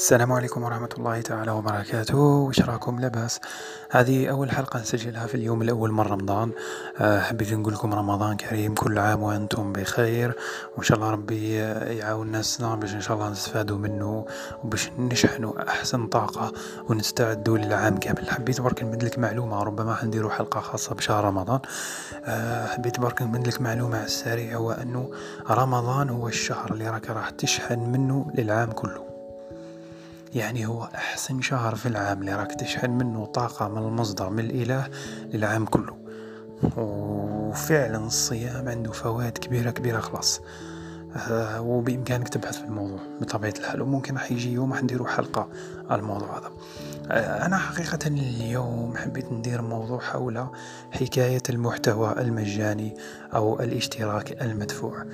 السلام عليكم ورحمة الله تعالى وبركاته. وش راكم لاباس هذه أول حلقة نسجلها في اليوم الأول من رمضان. أه حبيت نقول لكم رمضان كريم كل عام وأنتم بخير. وإن شاء الله ربي يعاون ناسنا باش إن شاء الله نستفادوا منه وباش نشحنوا أحسن طاقة ونستعدوا للعام كامل. حبيت برك نمد لك معلومة. ربما حنديروا حلقة خاصة بشهر رمضان. أه حبيت برك نمد لك معلومة على السريع. هو أنه رمضان هو الشهر اللي راك راح تشحن منه للعام كله. يعني هو أحسن شهر في العام اللي راك تشحن منه طاقة من المصدر من الإله للعام كله. وفعلا الصيام عنده فوائد كبيرة كبيرة خلاص. آه وبإمكانك تبحث في الموضوع بطبيعة الحال. وممكن راح يجي يوم راح نديرو حلقة على الموضوع هذا. أنا حقيقة اليوم حبيت ندير موضوع حول حكاية المحتوى المجاني أو الاشتراك المدفوع.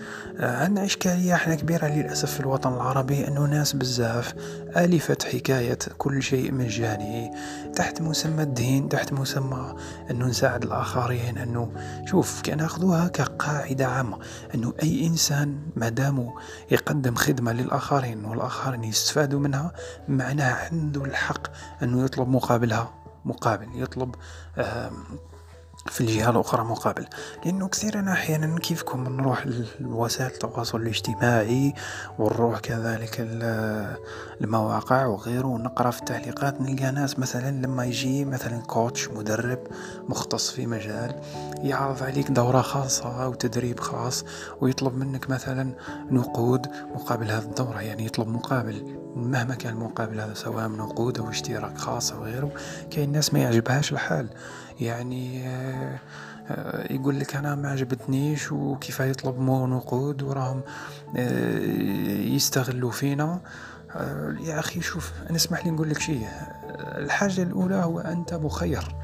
آه عندنا إشكالية إحنا كبيرة للأسف في الوطن العربي أنه ناس بزاف ألفت حكاية كل شيء مجاني تحت مسمى الدين تحت مسمى أنه نساعد الآخرين أنه شوف كناخذوها كقاعدة عامة أنه أي إنسان مادام يقدم خدمة للآخرين والآخرين يستفادوا منها معناه عنده الحق أنه يطلب مقابلها مقابل يطلب في الجهة الأخرى مقابل. لأنه كثيرا أحيانا كيفكم نروح لوسائل التواصل الاجتماعي ونروح كذلك المواقع وغيره. ونقرأ في التعليقات نلقى ناس مثلا لما يجي مثلا كوتش مدرب مختص في مجال يعرض عليك دورة خاصة أو تدريب خاص ويطلب منك مثلا نقود مقابل هذه الدورة. يعني يطلب مقابل مهما كان المقابل هذا سواء نقود أو اشتراك خاص أو غيره كاين ناس ما يعجبهاش الحال. يعني آه، آه، يقول لك أنا ما عجبتنيش وكيف يطلب مو نقود وراهم آه، يستغلوا فينا. يا أخي شوف أنا اسمح لي نقول لك شيء. الحاجة الأولى هو أنت مخير.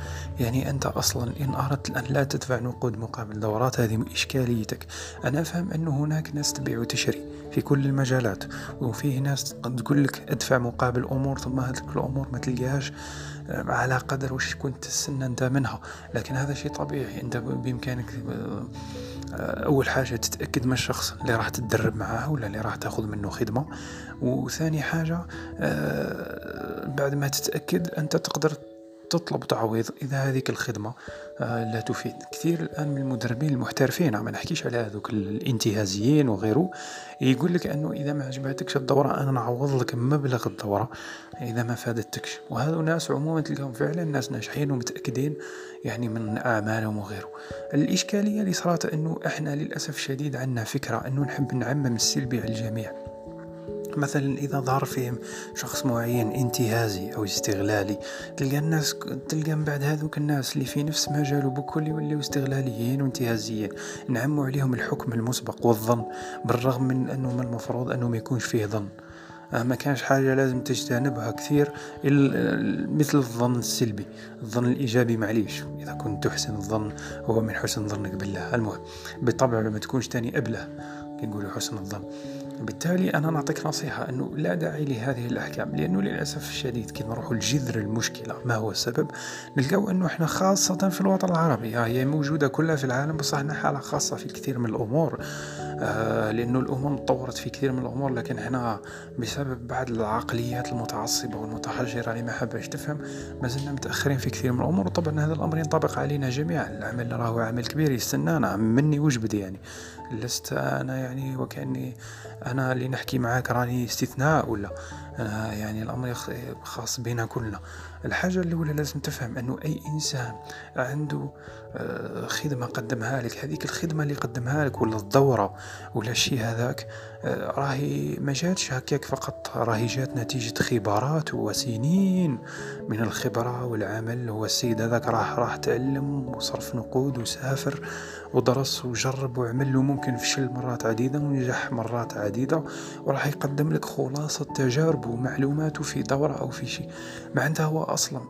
يعني أنت أصلا إن أردت أن لا تدفع نقود مقابل دورات هذه إشكاليتك أنا أفهم انه هناك ناس تبيع وتشتري في كل المجالات وفيه ناس تقول لك أدفع مقابل أمور ثم هذيك الأمور ما تلقاهاش على قدر وش كنت تستنى أنت منها. لكن هذا شيء طبيعي أنت بإمكانك آه، أول حاجة تتأكد من الشخص اللي راح تتدرب معاه ولا اللي راح تأخذ منه خدمة. وثاني حاجة آه، بعد ما تتأكد أنت تقدر تطلب تعويض إذا هذيك الخدمة آه، لا تفيد. كثير الآن من المدربين المحترفين ما نحكيش على هذوك الانتهازيين وغيره يقول لك أنه إذا ما عجبتكش الدورة أنا نعوض لك مبلغ الدورة إذا ما فادتكش. وهذو ناس عموما تلقاهم فعلا ناس ناجحين ومتأكدين يعني من أعمالهم وغيره. الإشكالية اللي صارت أنه إحنا للأسف الشديد عندنا فكرة أنه نحب نعمم السلبي على الجميع. مثلا إذا ظهر فيهم شخص معين انتهازي أو استغلالي تلقى الناس تلقى من بعد هذوك الناس اللي في نفس مجاله بكل يوليو استغلاليين وانتهازيين نعموا عليهم الحكم المسبق والظن بالرغم من أنه من المفروض أنه ما يكونش فيه ظن. آه، ما كانش حاجة لازم تجتنبها كثير مثل الظن السلبي الظن الإيجابي معليش إذا كنت تحسن الظن هو من حسن ظنك بالله. المهم بالطبع ما تكونش تاني أبله يقولوا حسن الظن. بالتالي أنا نعطيك نصيحة أنه لا داعي لهذه الأحكام لأنه للأسف الشديد كي نروحوا لجذر المشكلة ما هو السبب؟ نلقاو أنه إحنا خاصة في الوطن العربي هي موجودة كلها في العالم بصح إحنا حالة خاصة في الكثير من الأمور آه لأنه الأمم تطورت في كثير من الأمور لكن إحنا بسبب بعض العقليات المتعصبة والمتحجرة اللي ما حبش تفهم ما زلنا متأخرين في كثير من الأمور وطبعا هذا الأمر ينطبق علينا جميعا العمل راهو عمل كبير يستنانا مني وجبدي يعني. لست أنا يعني وكأني أنا اللي نحكي معاك راني استثناء ولا؟ أنا يعني الأمر خاص بنا كلنا. الحاجة الأولى لازم تفهم أنه أي إنسان عنده آه، خدمة قدمها لك. هذيك الخدمة اللي قدمها لك ولا الدورة ولا الشيء هذاك آه، راهي ما جاتش هكاك فقط. راهي جات نتيجة خبرات وسنين من الخبرة والعمل. هو السيد هذاك راح راح تعلم وصرف نقود وسافر ودرس وجرب وعمل له ممكن فشل مرات عديدة ونجح مرات عديدة. وراح يقدم لك خلاصة تجاربه ومعلوماته في دورة أو في شيء معناتها هو أصلا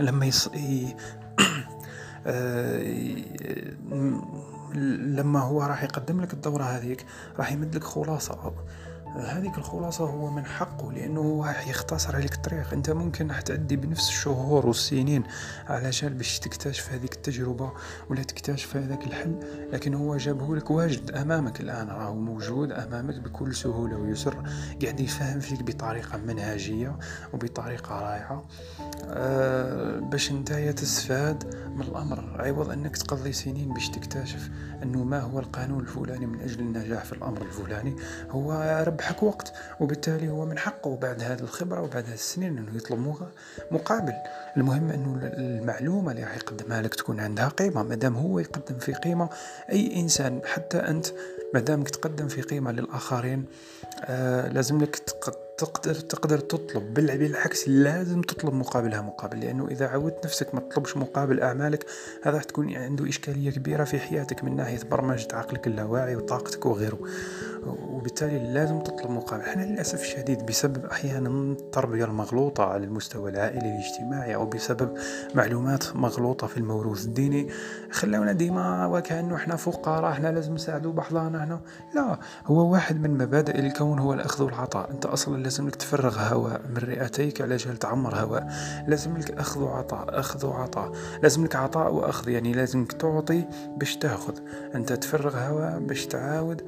لما يص... آه، لما هو راح يقدم لك الدورة هذيك راح يمد لك خلاصة. هذيك الخلاصة هو من حقه لأنه هو يختصر عليك الطريق. أنت ممكن راح تأدي بنفس الشهور والسنين علشان باش تكتشف هذيك التجربة ولا تكتشف هذاك الحل لكن هو جابه لك واجد أمامك الآن راهو موجود أمامك بكل سهولة ويسر قاعد يفهم فيك بطريقة منهجية وبطريقة رائعة. أه باش نتايا تستفاد من الأمر. عوض أنك تقضي سنين باش تكتشف أنه ما هو القانون الفلاني من أجل النجاح في الأمر الفلاني. هو ربحك وقت وبالتالي هو من حقه. بعد هذه الخبرة وبعد هذه السنين أنه يطلب مقابل. المهم أنه المعلومة اللي راح يقدمها لك تكون عندها قيمة. مادام هو يقدم في قيمة أي إنسان حتى أنت مادامك تقدم في قيمة للآخرين آه لازم لك تقدر تقدر تطلب. بالعكس لازم تطلب مقابلها مقابل لأنه إذا عودت نفسك ما تطلبش مقابل أعمالك هذا راح تكون عنده إشكالية كبيرة في حياتك من ناحية برمجة عقلك اللاواعي وطاقتك وغيره. وبالتالي لازم تطلب مقابل. إحنا للأسف الشديد بسبب أحيانا التربية المغلوطة على المستوى العائلي الاجتماعي أو بسبب معلومات مغلوطة في الموروث الديني خلونا ديما وكانه إحنا فقراء إحنا لازم نساعدوا بعضنا هنا لا هو واحد من مبادئ الكون هو الأخذ والعطاء. أنت أصلا لازم لك تفرغ هواء من رئتيك على جال تعمر هواء؟ لازم لك أخذ وعطاء أخذ وعطاء. لازم لك عطاء وأخذ يعني لازمك تعطي باش تأخذ. أنت تفرغ هواء باش تعاود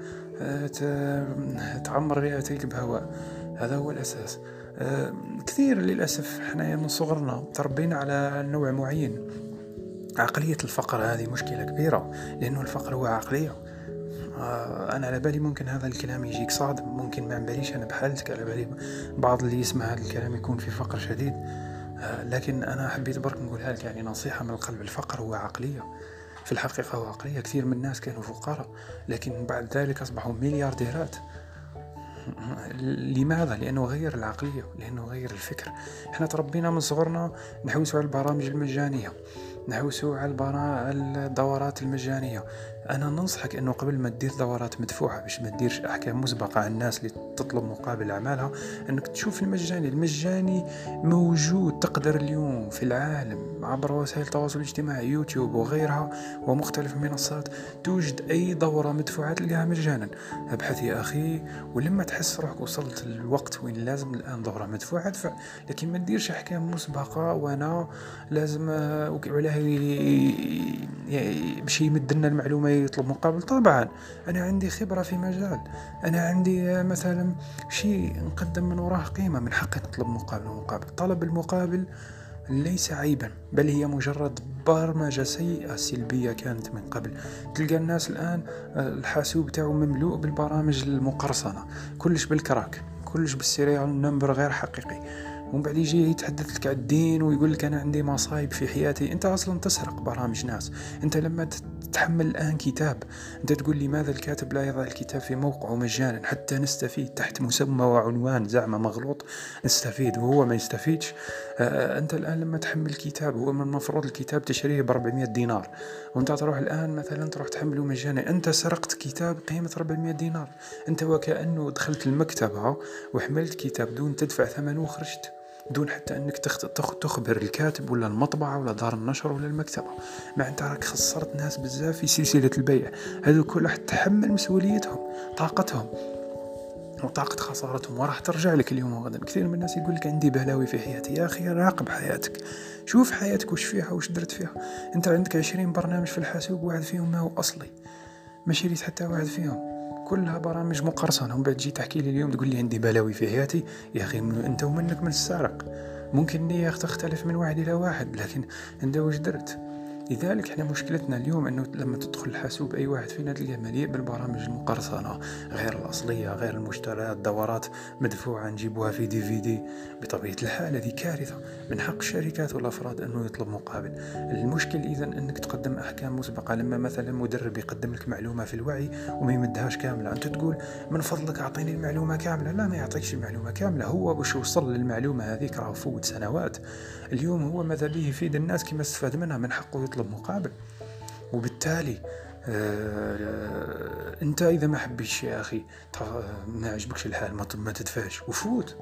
تعمر رئتيك بهواء. هذا هو الأساس. آه، كثير للأسف حنايا من صغرنا تربينا على نوع معين. عقلية الفقر هذه مشكلة كبيرة لأنه الفقر هو عقلية. آه، أنا على بالي ممكن هذا الكلام يجيك. صادم ممكن ما باليش أنا بحالتك. على بالي بعض اللي يسمع هذا الكلام يكون في فقر شديد. آه، لكن أنا حبيت برك نقولها لك. يعني نصيحة من القلب. الفقر هو عقلية. في الحقيقة واقعية كثير من الناس كانوا فقراء لكن بعد ذلك أصبحوا مليارديرات لماذا؟ لأنه غير العقلية. لأنه غير الفكر. إحنا تربينا من صغرنا نحوسوا على البرامج المجانية. نحوسوا على الدورات المجانية. أنا ننصحك إنه قبل ما تدير دورات مدفوعة باش ما تديرش أحكام مسبقة على الناس اللي تطلب مقابل أعمالها إنك تشوف المجاني. المجاني موجود تقدر اليوم في العالم عبر وسائل التواصل الاجتماعي يوتيوب وغيرها ومختلف المنصات توجد أي دورة مدفوعة تلقاها مجانا. ابحث يا أخي ولما تحس روحك وصلت الوقت وين لازم الآن دورة مدفوعة ادفع. لكن ما تديرش أحكام مسبقة وأنا لازم وعلاه باش يمد لنا المعلومة يطلب مقابل. طبعا أنا عندي خبرة في مجال. أنا عندي مثلا شيء نقدم من وراه قيمة. من حقي نطلب مقابل. مقابل. طلب المقابل ليس عيبا بل هي مجرد برمجة سيئة سلبية كانت من قبل. تلقى الناس الآن الحاسوب تاعو مملوء بالبرامج المقرصنة. كلش بال crack. كلش بال serial number غير حقيقي. ومن بعد يجي يتحدث لك على الدين ويقول لك أنا عندي مصايب في حياتي. أنت أصلا تسرق برامج ناس. أنت لما تحمل الآن كتاب أنت تقول لي ماذا الكاتب لا يضع الكتاب في موقعه مجانا؟ حتى نستفيد. تحت مسمى وعنوان زعمة مغلوط نستفيد وهو ما يستفيدش. آه أنت الآن لما تحمل كتاب هو من المفروض الكتاب تشتريه ب 400 دينار. وأنت تروح الآن مثلا تروح تحمله مجانا. أنت سرقت كتاب قيمة 400 دينار. أنت وكأنه دخلت المكتبة وحملت كتاب دون تدفع ثمنه وخرجت. دون حتى أنك تخبر الكاتب ولا المطبعة ولا دار النشر ولا المكتبة. مع انت راك خسرت ناس بزاف في سلسلة البيع. هذو كل راح تحمل مسؤوليتهم طاقتهم وطاقة خسارتهم. وراح ترجع لك اليوم وغدا. كثير من الناس يقول لك عندي بلاوي في حياتي. يا أخي راقب حياتك. شوف حياتك وش فيها وش درت فيها. أنت عندك عشرين برنامج في الحاسوب واحد فيهم ما هو أصلي. ما شريت حتى واحد فيهم. كلها برامج مقرصنة. ومن بعد تجي تحكي لي اليوم تقول لي عندي بلاوي في حياتي يا أخي أنت ومنك من السارق؟ ممكن نية تختلف من واحد إلى واحد لكن أنت وش درت؟ لذلك إحنا مشكلتنا اليوم إنه لما تدخل الحاسوب أي واحد فينا تلقاه مليء بالبرامج المقرصنة غير الأصلية غير المشتريات دورات مدفوعة نجيبوها في دي في دي بطبيعة الحال هذه كارثة من حق الشركات والأفراد إنه يطلب مقابل. المشكل اذا إنك تقدم أحكام مسبقة لما مثلا مدرب يقدم لك معلومة في الوعي وما يمدهاش كاملة أنت تقول من فضلك أعطيني المعلومة كاملة؟ لا ما يعطيكش المعلومة كاملة. هو باش يوصل للمعلومة هذيك؟ راه فوت سنوات. اليوم هو ماذا به يفيد الناس كما استفاد منها من حقه يطلب مقابل. وبالتالي آه أنت إذا ما حبيتش يا أخي ما عجبكش الحال ما تدفعش. وفوت.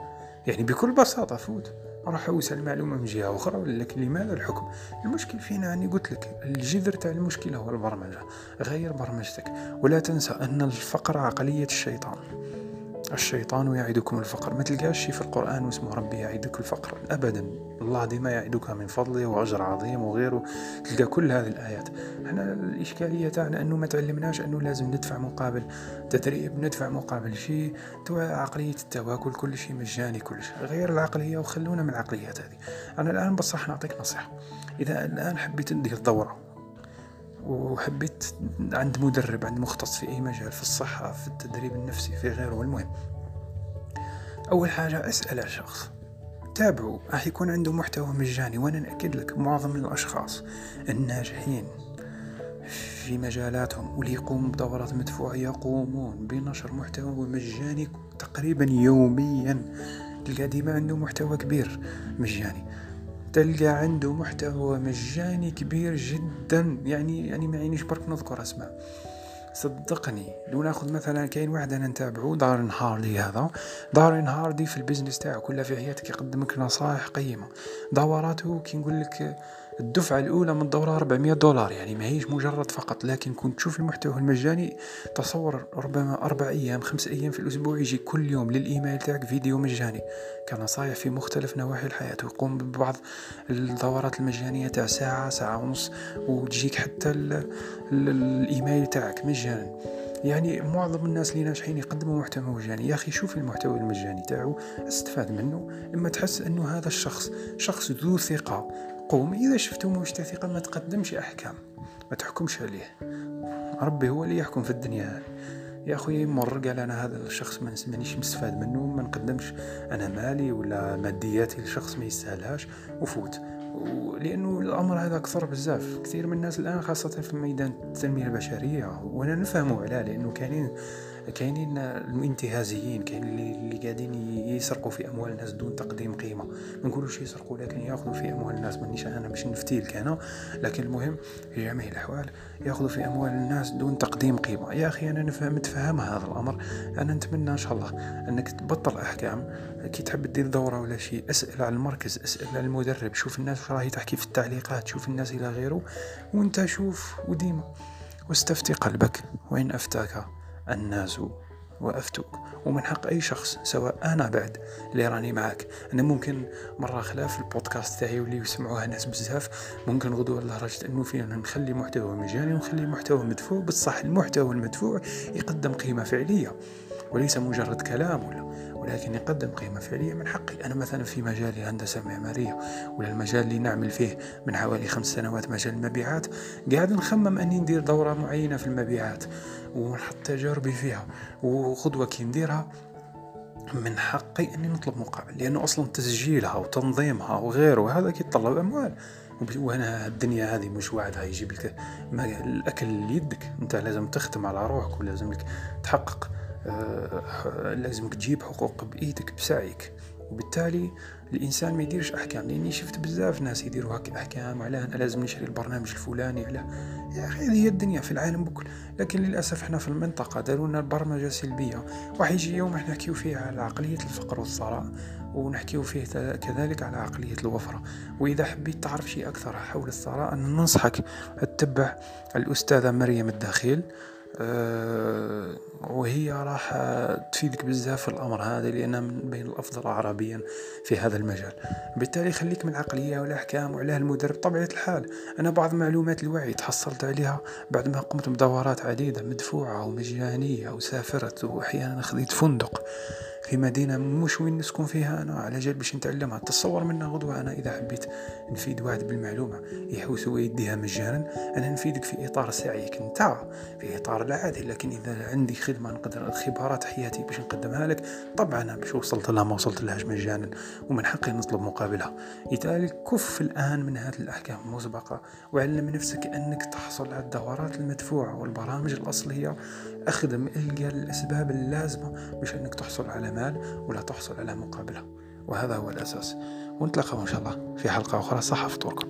يعني بكل بساطة فوت. راح اوسع المعلومة من جهة أخرى لكن لماذا الحكم. المشكل فينا أني قلت لك الجذر تاع المشكلة هو البرمجة غير برمجتك. ولا تنسى أن الفقر عقلية الشيطان. الشيطان يعدكم الفقر. ما تلقاش في القرآن واسمه ربي يعدك الفقر. أبدا. الله ديما يعدك من فضله وأجر عظيم وغيره. تلقى كل هذه الآيات. إحنا الإشكالية تاعنا أنه ما تعلمناش أنه لازم ندفع مقابل تدريب ندفع مقابل شيء عقلية التواكل كل شيء مجاني كل شيء غير العقلية وخلونا من العقليات هذه. أنا الآن بصح نعطيك نصيحة. إذا الآن حبيت ندير دورة وحبيت عند مدرب عند مختص في أي مجال في الصحة في التدريب النفسي في غيره. المهم أول حاجة أسأل الشخص تابعوا راح يكون عنده محتوى مجاني وأنا نأكد لك معظم الأشخاص الناجحين في مجالاتهم واللي يقوموا بدورات مدفوعة يقومون بنشر محتوى مجاني تقريبا يوميا. تلقى ديما عنده محتوى كبير مجاني. تلقى عنده محتوى مجاني كبير جدا. يعني يعني ما يعنيش برك نذكر اسماء صدقني لو ناخذ مثلا كاين واحد أنا نتابعو دارين هاردي هذا. دارين هاردي في ال business تاعو كلها في حياتك يقدمك نصائح قيمة. دوراته كي نقول لك الدفعة الأولى من الدورة 400 دولار يعني ما هيش مجرد فقط لكن كنت تشوف المحتوى المجاني تصور ربما أربع أيام خمس أيام في الأسبوع يجي كل يوم للإيميل تاعك فيديو مجاني. كنصايح في مختلف نواحي الحياة ويقوم ببعض الدورات المجانية تاع ساعة ساعة ونص وتجيك حتى الإيميل تاعك مجانا. يعني معظم الناس اللي ناجحين يقدموا محتوى مجاني. يا أخي شوف المحتوى المجاني تاعو استفاد منه لما تحس أنه هذا الشخص شخص ذو ثقة. قوم إذا شفتم مش ثقة ما تقدمش أحكام ما تحكمش عليه. ربي هو اللي يحكم في الدنيا. يا أخويا مر قال أنا هذا الشخص ما مانيش مستفاد منه ما نقدمش أنا مالي ولا مادياتي لشخص ما يستاهلهاش وفوت. لأنه الأمر هذا كثر بزاف. كثير من الناس الآن خاصة في ميدان التنمية البشرية وأنا نفهمه علاه لأنه كاينين كاينين الانتهازيين كاين اللي, قاعدين يسرقوا في أموال الناس دون تقديم قيمة. ما نقولوش يسرقوا لكن ياخذوا في أموال الناس. مانيش أنا باش نفتي لك أنا لكن المهم في جميع الأحوال. ياخذوا في أموال الناس دون تقديم قيمة. يا أخي أنا نفهم متفهم هذا الأمر. أنا نتمنى إن شاء الله أنك تبطل أحكام. كي تحب دير دورة ولا شيء أسأل على المركز أسأل على المدرب. شوف الناس واش راهي تحكي في التعليقات شوف الناس إلى غيره. وأنت شوف وديما واستفتي قلبك. وإن أفتاك الناس وأفتوك. ومن حق أي شخص سواء أنا بعد اللي راني معاك. أنا ممكن مرة خلاف البودكاست تاعي واللي يسمعوها ناس بزاف ممكن غدوة لدرجة أنه فينا نخلي محتوى مجاني ونخلي محتوى مدفوع. بصح المحتوى المدفوع يقدم قيمة فعلية وليس مجرد كلام ولا ولكن يقدم قيمة فعلية من حقي. أنا مثلا في مجال الهندسة المعمارية ولا المجال اللي نعمل فيه من حوالي خمس سنوات مجال المبيعات قاعد نخمم أني ندير دورة معينة في المبيعات ونحط تجاربي فيها وخطوة كي نديرها. من حقي أني نطلب مقابل لأنه أصلا تسجيلها وتنظيمها وغيره هذا كيتطلب أموال. وأنا الدنيا هذه مش وعدها يجيب لك الأكل ليدك. أنت لازم تخدم على روحك ولازم لك تحقق لازمك تجيب حقوق بإيدك بسعيك. وبالتالي الإنسان ما يديرش أحكام. لأني شفت بزاف ناس يديروا هكا أحكام على أنا لازم نشري البرنامج الفلاني على يا أخي هذه هي الدنيا في العالم بكل. لكن للأسف إحنا في المنطقة داروا لنا البرمجة سلبية. راح يجي يوم إحنا نحكيو فيه على عقلية الفقر والثراء ونحكيو فيه كذلك على عقلية الوفرة. وإذا حبيت تعرف شيء أكثر حول الثراء ننصحك تتبع الأستاذة مريم الداخل. وهي راح تفيدك بزاف في الأمر هذا لانها من بين الأفضل عربيا في هذا المجال. بالتالي خليك من العقليه والاحكام وعلاه المدرب طبيعة الحال. أنا بعض معلومات الوعي تحصلت عليها بعد ما قمت بدورات عديدة مدفوعة ومجانية وسافرت واحيانا خذيت فندق. في مدينة مش وين نسكن فيها. أنا على جال باش نتعلمها. تصور منها غدوة. أنا إذا حبيت نفيد واحد بالمعلومة يحوس ويديها مجانا. أنا نفيدك في إطار سعيك نتاع في إطار العادي لكن إذا عندي خدمة نقدر خبرات حياتي باش نقدمها لك طبعا باش وصلت لها ما وصلت لهاش مجانا. ومن حقي نطلب مقابلها. لذلك كف الآن من هذه الأحكام المسبقة وعلم نفسك أنك تحصل على الدورات المدفوعة والبرامج الأصلية. أخدم إلقى الأسباب اللازمة باش أنك تحصل على مال ولا تحصل على مقابلة. وهذا هو الأساس. ونتلاقى إن شاء الله في حلقة أخرى. صحة فطوركم